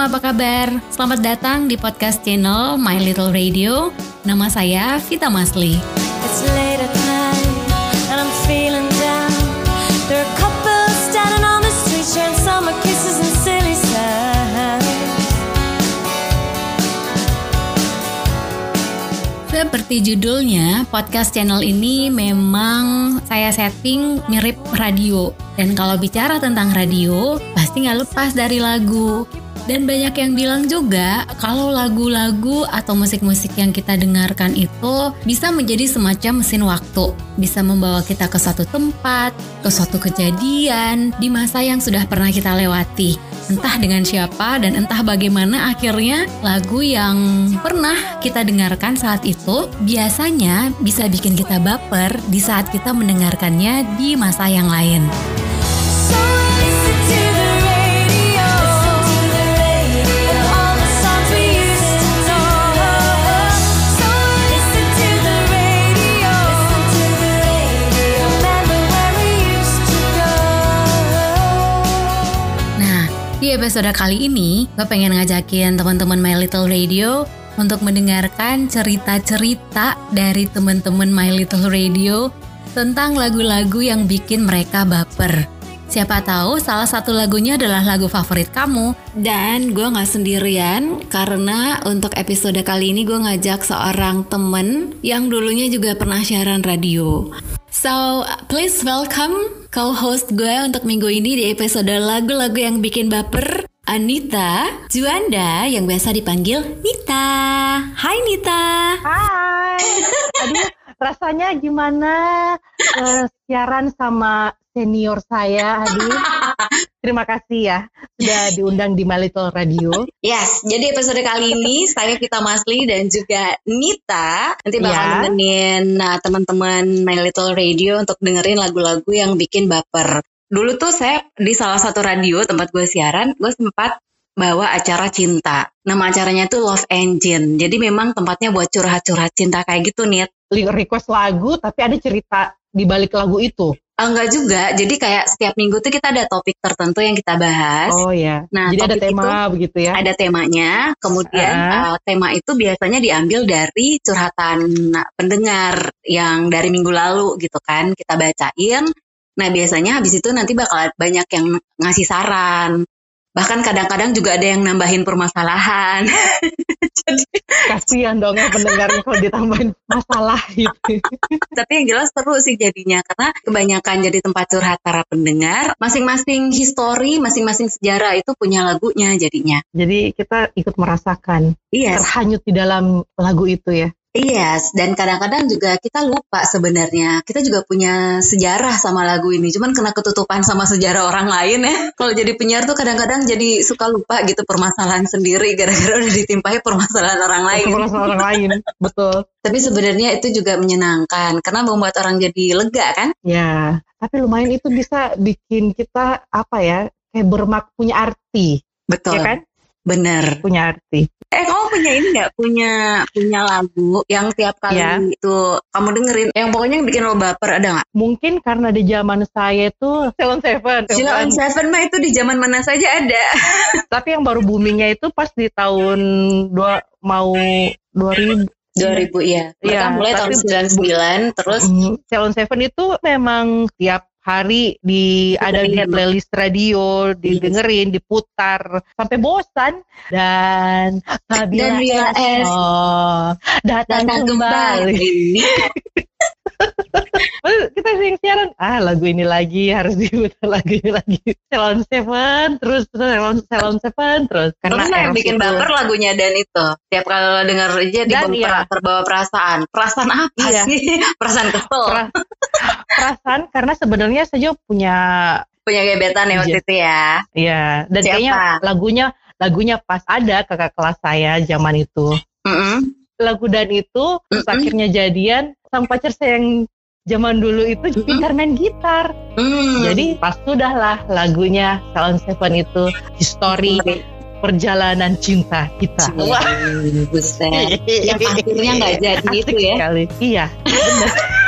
semua, apa kabar? Selamat datang di podcast channel My Little Radio. Nama saya Vita Masli. It's late at night and I'm feeling down. There are couples standing on the street sharing summer kisses and silly sounds. Seperti judulnya, podcast channel ini memang saya setting mirip radio. Dan kalau bicara tentang radio, pasti nggak lepas dari lagu. Dan banyak yang bilang juga kalau lagu-lagu atau musik-musik yang kita dengarkan itu bisa menjadi semacam mesin waktu. Bisa membawa kita ke suatu tempat, ke suatu kejadian di masa yang sudah pernah kita lewati. Entah dengan siapa dan entah bagaimana akhirnya lagu yang pernah kita dengarkan saat itu biasanya bisa bikin kita baper di saat kita mendengarkannya di masa yang lain. Di episode kali ini, gue pengen ngajakin teman-teman My Little Radio untuk mendengarkan cerita-cerita dari teman-teman My Little Radio tentang lagu-lagu yang bikin mereka baper. Siapa tahu salah satu lagunya adalah lagu favorit kamu. Dan gue gak sendirian karena untuk episode kali ini gue ngajak seorang temen yang dulunya juga pernah siaran radio. So, please welcome co-host gue untuk minggu ini di episode lagu-lagu yang bikin baper, Anita Juanda yang biasa dipanggil Nita. Hai Nita. Hai. Aduh, rasanya gimana uh, siaran sama senior saya, aduh. Terima kasih ya sudah diundang di My Little Radio. Yes, jadi episode kali ini saya Vita Masli dan juga Nita nanti bakal yeah. nemenin nah, teman-teman My Little Radio untuk dengerin lagu-lagu yang bikin baper. Dulu tuh saya di salah satu radio tempat gue siaran, gue sempat bawa acara cinta. Nama acaranya tuh Love Engine. Jadi memang tempatnya buat curhat-curhat cinta kayak gitu nih. Request lagu tapi ada cerita di balik lagu itu. Enggak juga. Jadi kayak setiap minggu tuh kita ada topik tertentu yang kita bahas. Oh ya. Nah, Jadi ada tema itu, begitu ya. Ada temanya. Kemudian uh. Uh, tema itu biasanya diambil dari curhatan pendengar yang dari minggu lalu gitu kan. Kita bacain. Nah, biasanya habis itu nanti bakal banyak yang ngasih saran bahkan kadang-kadang juga ada yang nambahin permasalahan. Jadi kasihan dong ya pendengarnya kalau ditambahin masalah gitu. Tapi yang jelas seru sih jadinya karena kebanyakan jadi tempat curhat para pendengar, masing-masing histori, masing-masing sejarah itu punya lagunya jadinya. Jadi kita ikut merasakan yes. terhanyut di dalam lagu itu ya. Iya, yes, dan kadang-kadang juga kita lupa sebenarnya. Kita juga punya sejarah sama lagu ini, cuman kena ketutupan sama sejarah orang lain ya. Kalau jadi penyiar tuh kadang-kadang jadi suka lupa gitu permasalahan sendiri gara-gara udah ditimpahi permasalahan orang lain. Permasalahan orang lain, betul. Tapi sebenarnya itu juga menyenangkan karena membuat orang jadi lega kan? Ya, tapi lumayan itu bisa bikin kita apa ya, kayak bermak punya arti. Betul. Ya kan? Bener. Punya arti. Eh kamu punya ini nggak punya punya lagu yang tiap kali ya. itu kamu dengerin yang pokoknya yang bikin lo baper ada nggak? Mungkin karena di zaman saya itu Ceylon Seven. Ceylon Seven mah itu di zaman mana saja ada. Tapi yang baru boomingnya itu pas di tahun dua mau dua ribu 2000 ya. Mereka ya, mulai tahun 99 terus Ceylon Seven itu memang tiap hari di ada di playlist radio didengerin diputar sampai bosan. Dan dan Bila oh, datang, datang kembali, kembali. kita sering siaran. Ah lagu ini lagi harus diputar lagi lagi. Salon Seven terus terus Salon Salon Seven terus. Karena yang bikin itu. baper lagunya dan itu? Tiap kali denger aja di iya. terbawa perasaan. Perasaan apa iya. sih? Perasaan kesel. Pra, perasaan karena sebenarnya saya punya punya gebetan ya waktu iya. itu ya iya dan Siapa? kayaknya lagunya lagunya pas ada kakak kelas saya zaman itu mm -hmm. lagu dan itu mm -hmm. akhirnya jadian sang pacar saya yang zaman dulu itu mm -hmm. pintar main gitar. Mm. Jadi pas sudahlah lagunya Salon Seven itu history perjalanan cinta kita. Wah. Yang akhirnya nggak jadi Asik itu ya. Sekali. Iya, benar.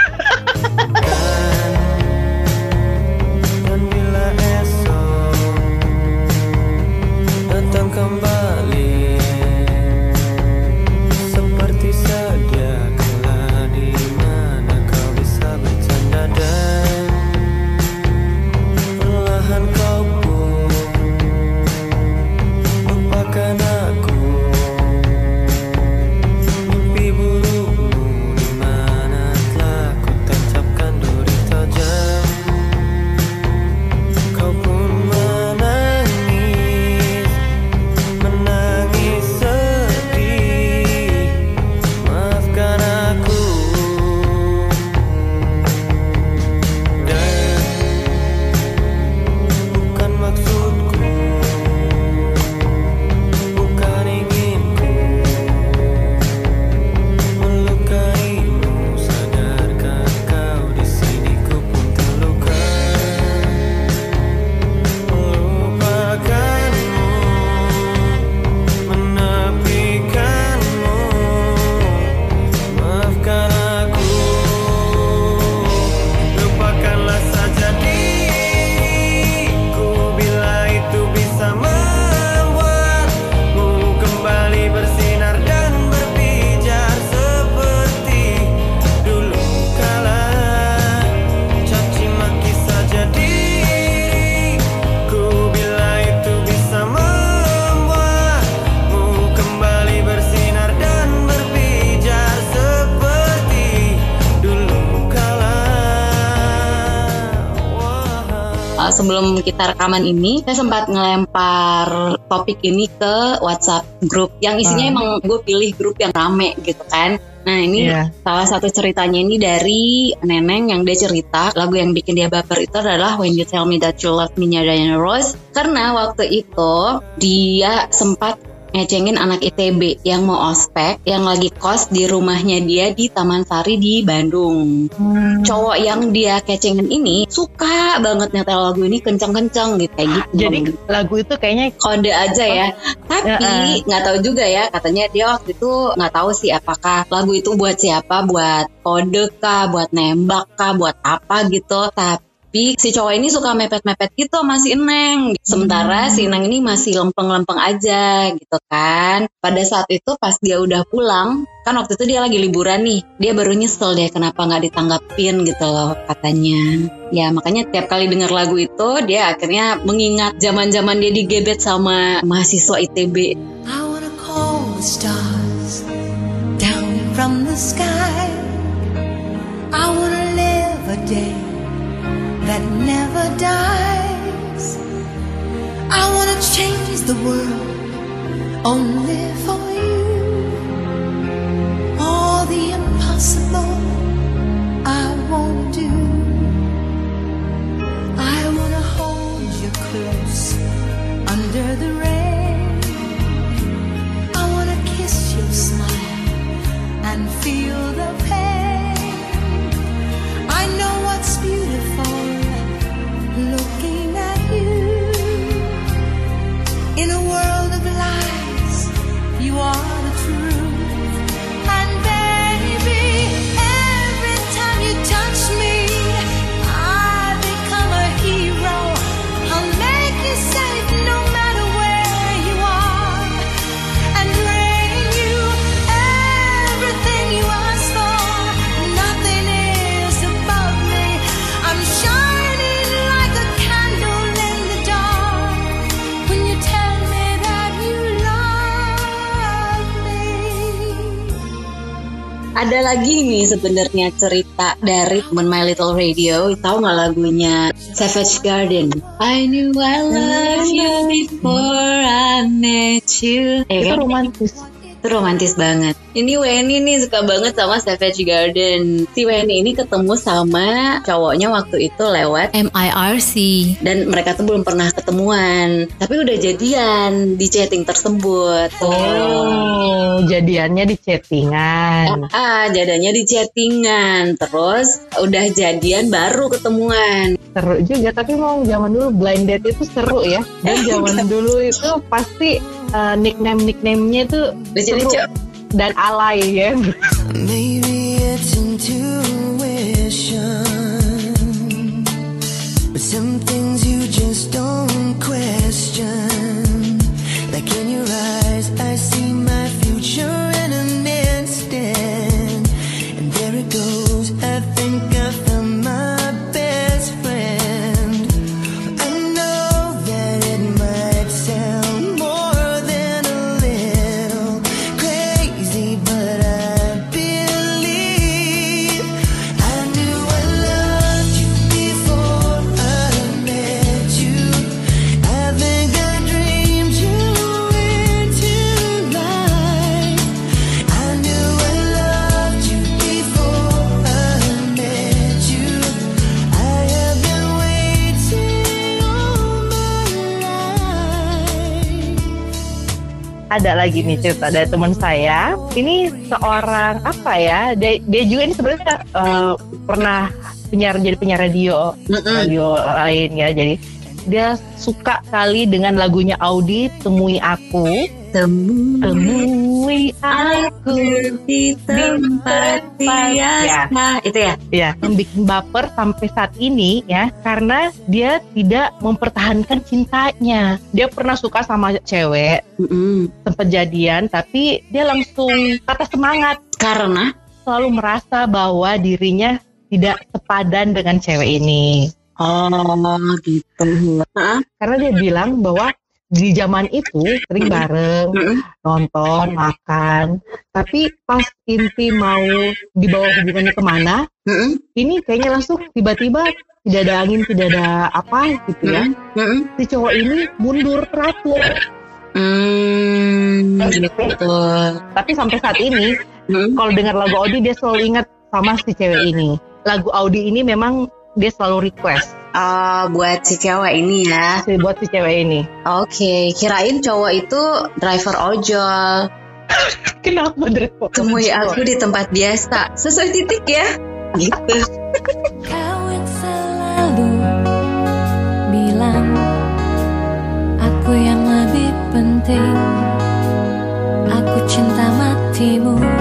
sebelum kita rekaman ini saya sempat ngelempar topik ini ke WhatsApp grup yang isinya hmm. emang gue pilih grup yang rame gitu kan Nah ini yeah. salah satu ceritanya ini dari Neneng yang dia cerita lagu yang bikin dia baper itu adalah When You Tell Me That You Love Me Diana Rose karena waktu itu dia sempat ngecengin anak ITB yang mau ospek yang lagi kos di rumahnya dia di Taman Sari di Bandung. Hmm. Cowok yang dia kecengin ini suka banget nyetel lagu ini kenceng-kenceng gitu kayak gitu. Jadi lagu itu kayaknya kode aja ya. Tapi nggak tahu juga ya katanya dia waktu itu nggak tahu sih apakah lagu itu buat siapa, buat kode kah, buat nembak kah, buat apa gitu. Tapi tapi si cowok ini suka mepet-mepet gitu masih Neng. Sementara hmm. si Neng ini masih lempeng-lempeng aja gitu kan. Pada saat itu pas dia udah pulang, kan waktu itu dia lagi liburan nih. Dia baru nyesel deh kenapa nggak ditanggapin gitu loh katanya. Ya makanya tiap kali denger lagu itu dia akhirnya mengingat zaman-zaman dia digebet sama mahasiswa ITB. I wanna call the stars down from the sky. That never dies. I wanna change the world only for you. All the impossible ada lagi nih sebenarnya cerita dari teman My Little Radio. Tahu nggak lagunya Savage Garden? I knew I loved you before I met you. Eh, itu romantis. Itu romantis banget. Ini Weni nih suka banget sama Savage Garden. Si Weni ini ketemu sama cowoknya waktu itu lewat MIRC. Dan mereka tuh belum pernah ketemuan. Tapi udah jadian di chatting tersebut. Oh, jadiannya di chattingan. Ah, ah jadiannya di chattingan. Terus udah jadian baru ketemuan. Seru juga, tapi mau zaman dulu blind date itu seru ya. Dan zaman dulu itu pasti uh, nickname-nicknamenya itu lucu-lucu dan alay ya. Maybe it's intuition, but some things you just don't question. Ada lagi nih cerita dari teman saya. Ini seorang apa ya? Dia, dia juga ini sebenarnya uh, pernah penyiar jadi penyiar radio, mm -mm. radio lain ya. Jadi dia suka kali dengan lagunya Audi Temui Aku Temui, temui aku di tempat biasa. Ya. Itu ya? Ya, membuat baper sampai saat ini ya, karena dia tidak mempertahankan cintanya. Dia pernah suka sama cewek, mm -hmm. sempat jadian, tapi dia langsung kata semangat. Karena? Selalu merasa bahwa dirinya tidak sepadan dengan cewek ini. Oh gitu. Karena dia bilang bahwa di zaman itu sering bareng nonton makan tapi pas inti mau dibawa hubungannya ke mana ini kayaknya langsung tiba-tiba tidak ada angin tidak ada apa gitu ya mm si cowok ini mundur teratur Hmm, gitu. Tapi sampai saat ini, hmm? kalau dengar lagu Audi dia selalu ingat sama si cewek ini. Lagu Audi ini memang dia selalu request. Oh, buat si cewek ini ya. Si, buat si cewek ini. Oke, okay. kirain cowok itu driver ojol. Kenapa driver? Temui aku di tempat biasa. Sesuai titik ya. Gitu. Kau selalu bilang aku yang lebih penting. Aku cinta matimu.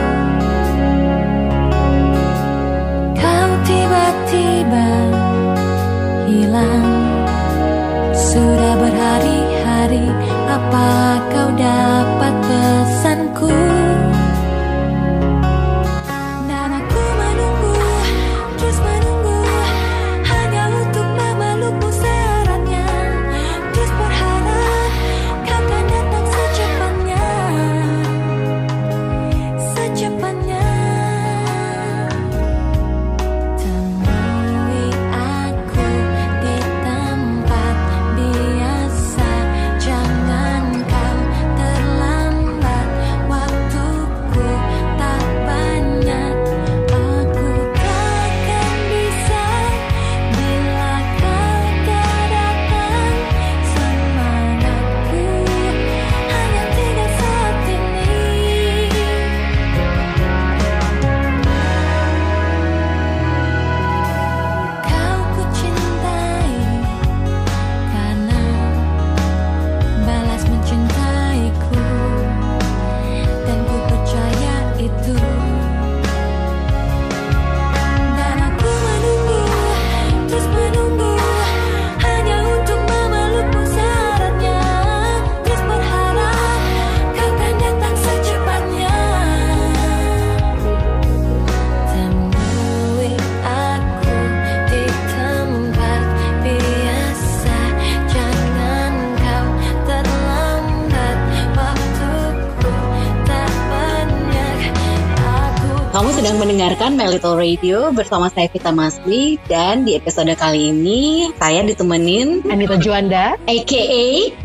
Mendengarkan My Little Radio bersama saya Vita Masli dan di episode kali ini saya ditemenin Anita Juanda aka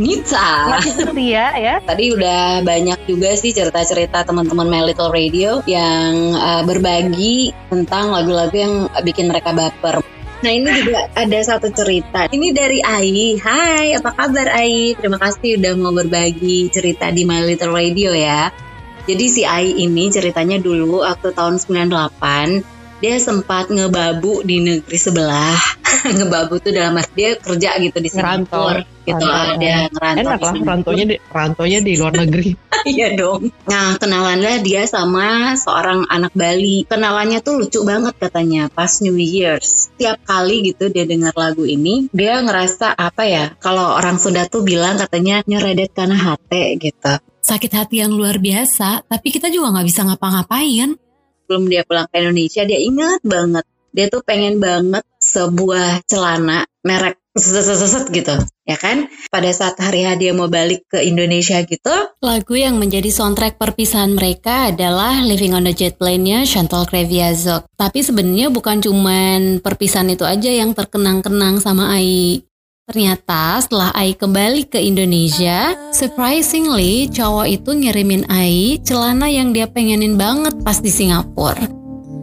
Nita. Masih setia ya. Tadi udah banyak juga sih cerita-cerita teman-teman My Little Radio yang uh, berbagi tentang lagu-lagu yang bikin mereka baper. Nah ini juga ada satu cerita. Ini dari Ai. Hai, apa kabar Ai? Terima kasih udah mau berbagi cerita di My Little Radio ya. Jadi si Ai ini ceritanya dulu waktu tahun 98 dia sempat ngebabu di negeri sebelah. ngebabu tuh dalam arti dia kerja gitu di Singapura gitu lah dia ngerantau. Enak lah rantonya di rantonya di luar negeri. Iya dong. Nah kenalannya dia sama seorang anak Bali. Kenalannya tuh lucu banget katanya pas New Year's. Tiap kali gitu dia dengar lagu ini dia ngerasa apa ya? Kalau orang Sunda tuh bilang katanya nyeredet karena hati gitu sakit hati yang luar biasa, tapi kita juga nggak bisa ngapa-ngapain. Belum dia pulang ke Indonesia, dia ingat banget. Dia tuh pengen banget sebuah celana merek seset gitu ya kan pada saat hari dia mau balik ke Indonesia gitu lagu yang menjadi soundtrack perpisahan mereka adalah Living on the Jet Plane-nya Chantal Kreviazok tapi sebenarnya bukan cuman perpisahan itu aja yang terkenang-kenang sama Ai Ternyata setelah Ai kembali ke Indonesia, surprisingly cowok itu ngirimin Ai celana yang dia pengenin banget pas di Singapura.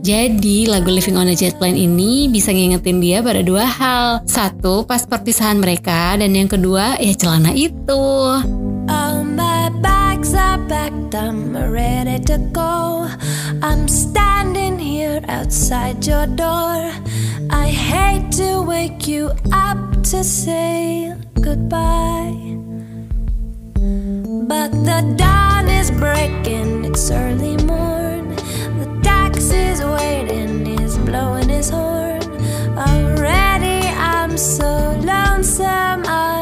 Jadi lagu Living on a Jet Plane ini bisa ngingetin dia pada dua hal. Satu, pas perpisahan mereka dan yang kedua ya celana itu. All my bags are packed, I'm ready to go. I'm here outside your door. I hate to wake you up to say goodbye. But the dawn is breaking, it's early morn. The taxi's waiting, he's blowing his horn. Already I'm so lonesome. I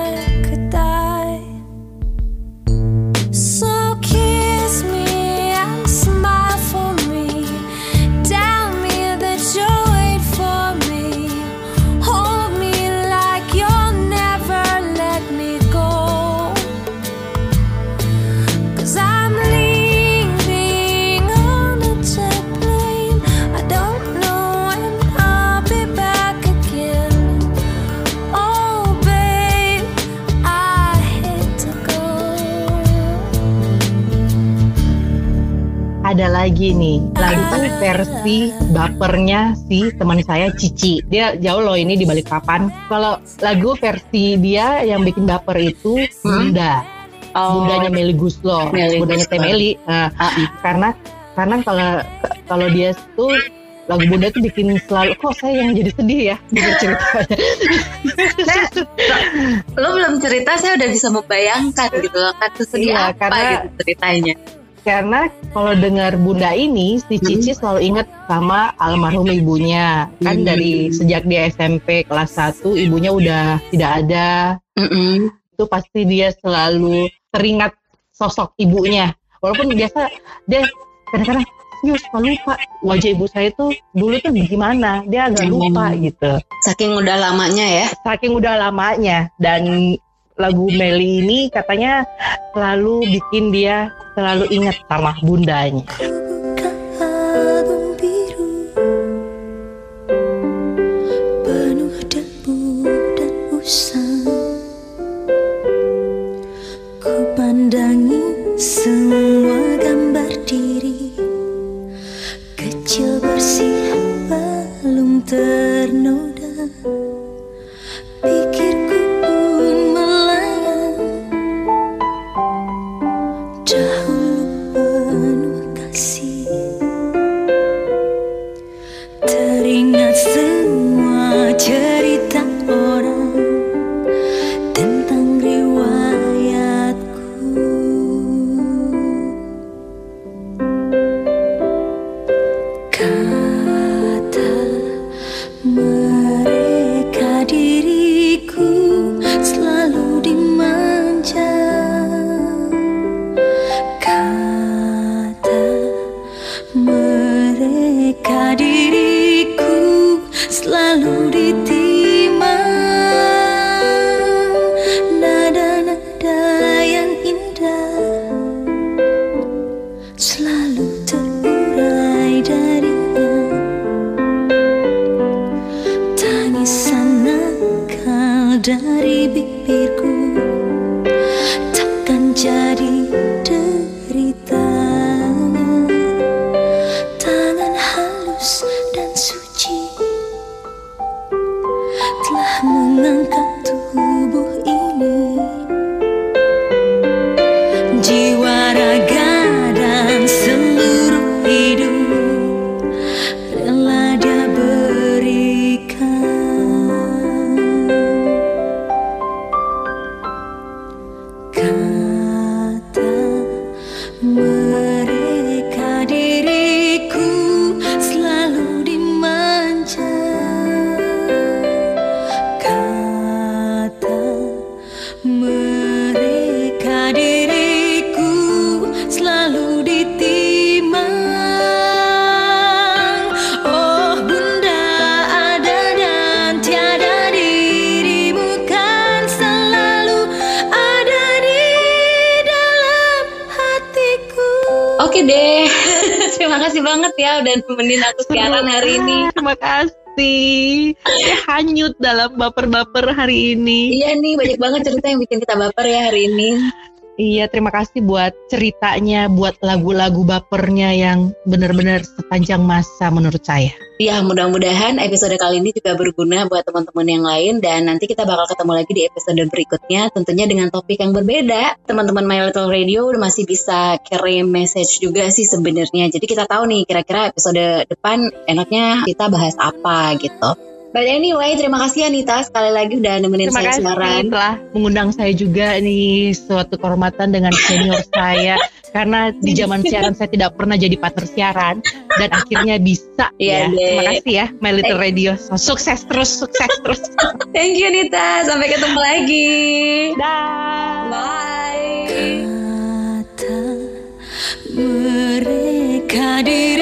lagi nih lagu versi bapernya si teman saya Cici. Dia jauh loh ini di balik papan. Kalau lagu versi dia yang bikin baper itu hmm? Bunda. Oh. Bundanya Meli Guslo, Meli bundanya Temeli. Nah, uh, karena karena kalau kalau dia tuh lagu Bunda tuh bikin selalu kok saya yang jadi sedih ya dengar ceritanya. lo belum cerita saya udah bisa membayangkan gitu loh kan sedih iya, apa karena, gitu ceritanya. Karena kalau dengar Bunda ini si Cici hmm. selalu ingat sama almarhum ibunya. Kan hmm. dari sejak dia SMP kelas 1 ibunya udah tidak ada. Hmm. Itu pasti dia selalu teringat sosok ibunya. Walaupun biasa dia kadang-kadang ya suka lupa wajah ibu saya tuh dulu tuh gimana dia agak lupa hmm. gitu saking udah lamanya ya saking udah lamanya dan lagu Meli ini katanya selalu bikin dia selalu ingat sama bundanya nemenin aku siaran hari ini. Terima kasih. Ya, hanyut dalam baper-baper hari ini. Iya nih, banyak banget cerita yang bikin kita baper ya hari ini. Iya, terima kasih buat ceritanya, buat lagu-lagu bapernya yang benar-benar sepanjang masa menurut saya. Iya, mudah-mudahan episode kali ini juga berguna buat teman-teman yang lain dan nanti kita bakal ketemu lagi di episode berikutnya tentunya dengan topik yang berbeda. Teman-teman My Little Radio masih bisa kirim message juga sih sebenarnya. Jadi kita tahu nih kira-kira episode depan enaknya kita bahas apa gitu. But anyway, terima kasih Anita sekali lagi udah nemenin terima saya siaran. telah mengundang saya juga nih suatu kehormatan dengan senior saya karena di zaman siaran saya tidak pernah jadi partner siaran dan akhirnya bisa yeah, ya. Deh. Terima kasih ya My Little Radio. Sukses terus, sukses terus. Thank you Nita. Sampai ketemu lagi. Dah. Bye. Kata mereka diriku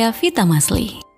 saya Vita Masli.